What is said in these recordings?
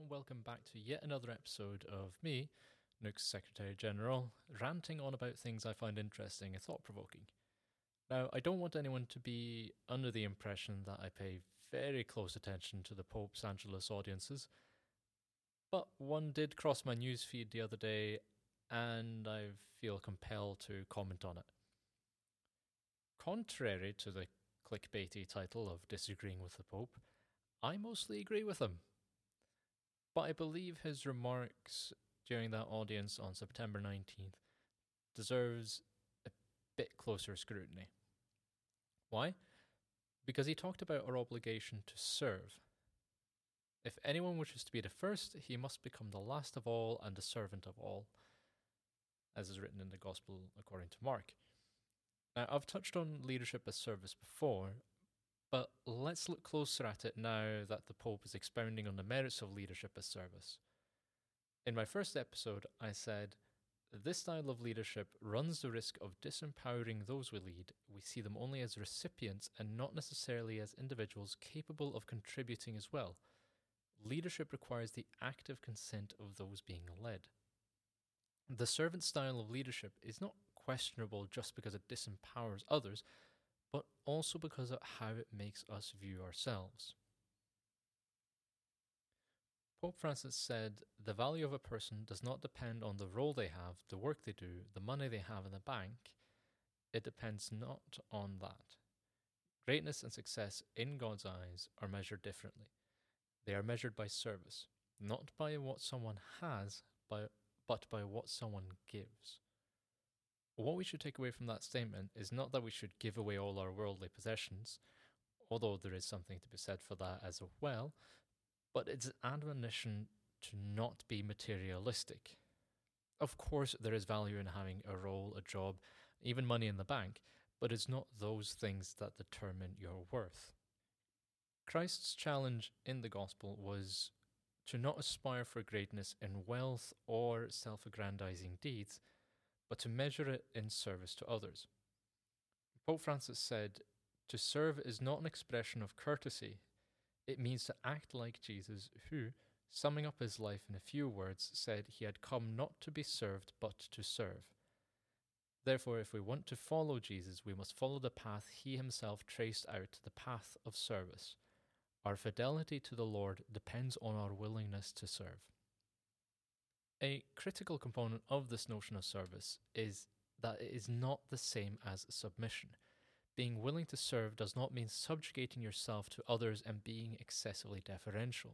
welcome back to yet another episode of me, Nook's Secretary General, ranting on about things I find interesting and thought provoking. Now, I don't want anyone to be under the impression that I pay very close attention to the Pope's Angelus audiences, but one did cross my newsfeed the other day, and I feel compelled to comment on it. Contrary to the clickbaity title of Disagreeing with the Pope, I mostly agree with him. But I believe his remarks during that audience on September 19th deserves a bit closer scrutiny. Why? Because he talked about our obligation to serve. If anyone wishes to be the first, he must become the last of all and the servant of all, as is written in the Gospel according to Mark. Now, I've touched on leadership as service before, but let's look closer at it now that the Pope is expounding on the merits of leadership as service. In my first episode, I said, This style of leadership runs the risk of disempowering those we lead. We see them only as recipients and not necessarily as individuals capable of contributing as well. Leadership requires the active consent of those being led. The servant style of leadership is not questionable just because it disempowers others, but also because of how it makes us view ourselves. Pope Francis said, The value of a person does not depend on the role they have, the work they do, the money they have in the bank. It depends not on that. Greatness and success in God's eyes are measured differently. They are measured by service, not by what someone has, but by what someone gives. What we should take away from that statement is not that we should give away all our worldly possessions, although there is something to be said for that as well, but it's an admonition to not be materialistic. Of course, there is value in having a role, a job, even money in the bank, but it's not those things that determine your worth. Christ's challenge in the gospel was to not aspire for greatness in wealth or self aggrandizing deeds but to measure it in service to others. Pope Francis said, To serve is not an expression of courtesy, it means to act like Jesus, who, summing up his life in a few words, said he had come not to be served, but to serve. Therefore, if we want to follow Jesus, we must follow the path he himself traced out, the path of service. Our fidelity to the Lord depends on our willingness to serve. A critical component of this notion of service is that it is not the same as submission. Being willing to serve does not mean subjugating yourself to others and being excessively deferential.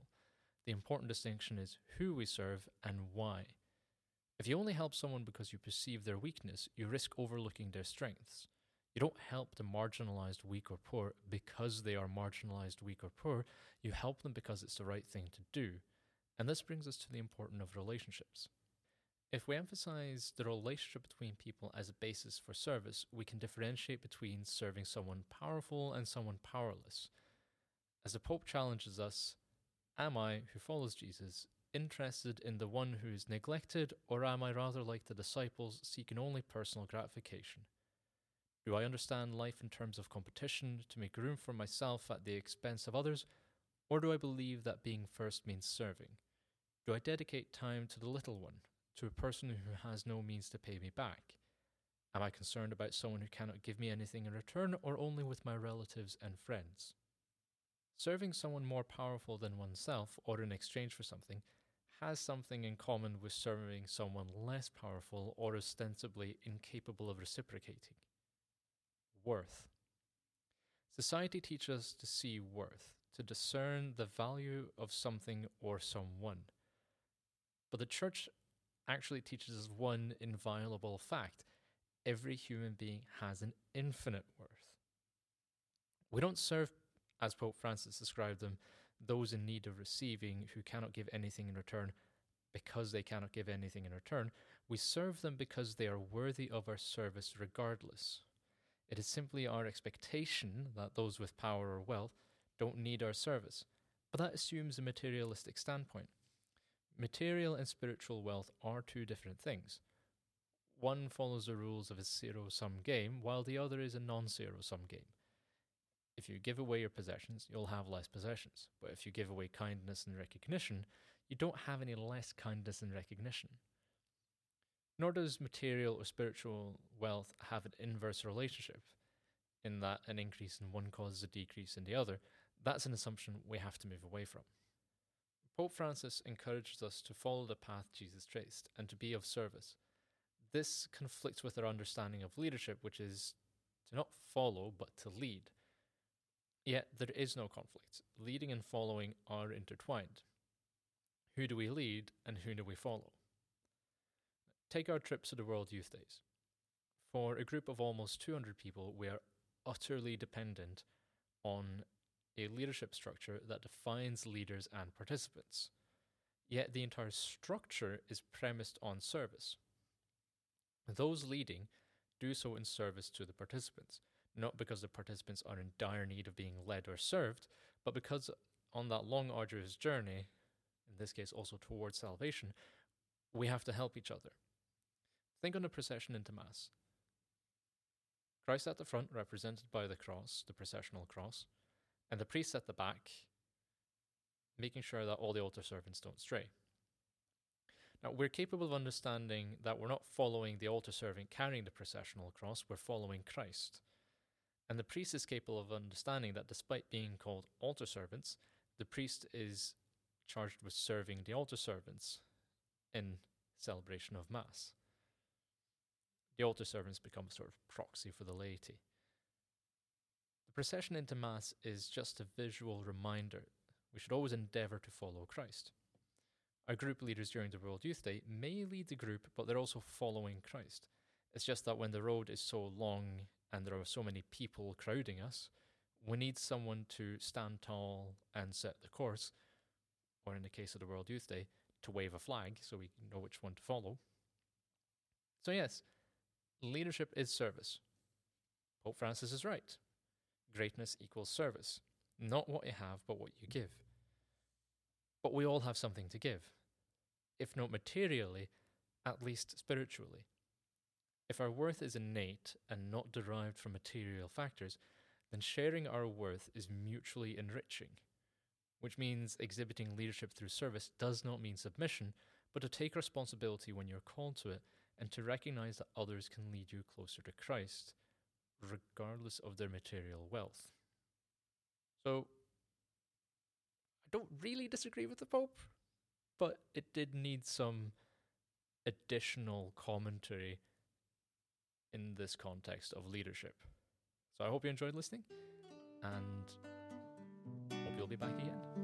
The important distinction is who we serve and why. If you only help someone because you perceive their weakness, you risk overlooking their strengths. You don't help the marginalized, weak, or poor because they are marginalized, weak, or poor. You help them because it's the right thing to do. And this brings us to the importance of relationships. If we emphasize the relationship between people as a basis for service, we can differentiate between serving someone powerful and someone powerless. As the Pope challenges us, am I, who follows Jesus, interested in the one who is neglected, or am I rather like the disciples seeking only personal gratification? Do I understand life in terms of competition to make room for myself at the expense of others, or do I believe that being first means serving? Do I dedicate time to the little one, to a person who has no means to pay me back? Am I concerned about someone who cannot give me anything in return, or only with my relatives and friends? Serving someone more powerful than oneself, or in exchange for something, has something in common with serving someone less powerful or ostensibly incapable of reciprocating worth. Society teaches us to see worth, to discern the value of something or someone. But the church actually teaches us one inviolable fact every human being has an infinite worth. We don't serve, as Pope Francis described them, those in need of receiving who cannot give anything in return because they cannot give anything in return. We serve them because they are worthy of our service regardless. It is simply our expectation that those with power or wealth don't need our service, but that assumes a materialistic standpoint. Material and spiritual wealth are two different things. One follows the rules of a zero sum game, while the other is a non zero sum game. If you give away your possessions, you'll have less possessions. But if you give away kindness and recognition, you don't have any less kindness and recognition. Nor does material or spiritual wealth have an inverse relationship, in that an increase in one causes a decrease in the other. That's an assumption we have to move away from. Pope Francis encourages us to follow the path Jesus traced and to be of service. This conflicts with our understanding of leadership, which is to not follow but to lead. Yet there is no conflict. Leading and following are intertwined. Who do we lead and who do we follow? Take our trip to the World Youth Days. For a group of almost 200 people, we are utterly dependent on a leadership structure that defines leaders and participants. Yet the entire structure is premised on service. Those leading do so in service to the participants, not because the participants are in dire need of being led or served, but because on that long, arduous journey, in this case also towards salvation, we have to help each other. Think on the procession into Mass. Christ at the front, represented by the cross, the processional cross, and the priests at the back, making sure that all the altar servants don't stray. Now, we're capable of understanding that we're not following the altar servant carrying the processional cross, we're following Christ. And the priest is capable of understanding that despite being called altar servants, the priest is charged with serving the altar servants in celebration of Mass. The altar servants become a sort of proxy for the laity. The procession into Mass is just a visual reminder. We should always endeavour to follow Christ. Our group leaders during the World Youth Day may lead the group, but they're also following Christ. It's just that when the road is so long and there are so many people crowding us, we need someone to stand tall and set the course, or in the case of the World Youth Day, to wave a flag so we know which one to follow. So, yes, leadership is service. Pope Francis is right. Greatness equals service. Not what you have, but what you give. But we all have something to give if not materially, at least spiritually. If our worth is innate and not derived from material factors, then sharing our worth is mutually enriching, which means exhibiting leadership through service does not mean submission, but to take responsibility when you're called to it and to recognize that others can lead you closer to Christ, regardless of their material wealth. So, I don't really disagree with the Pope but it did need some additional commentary in this context of leadership. So I hope you enjoyed listening and hope you'll be back again.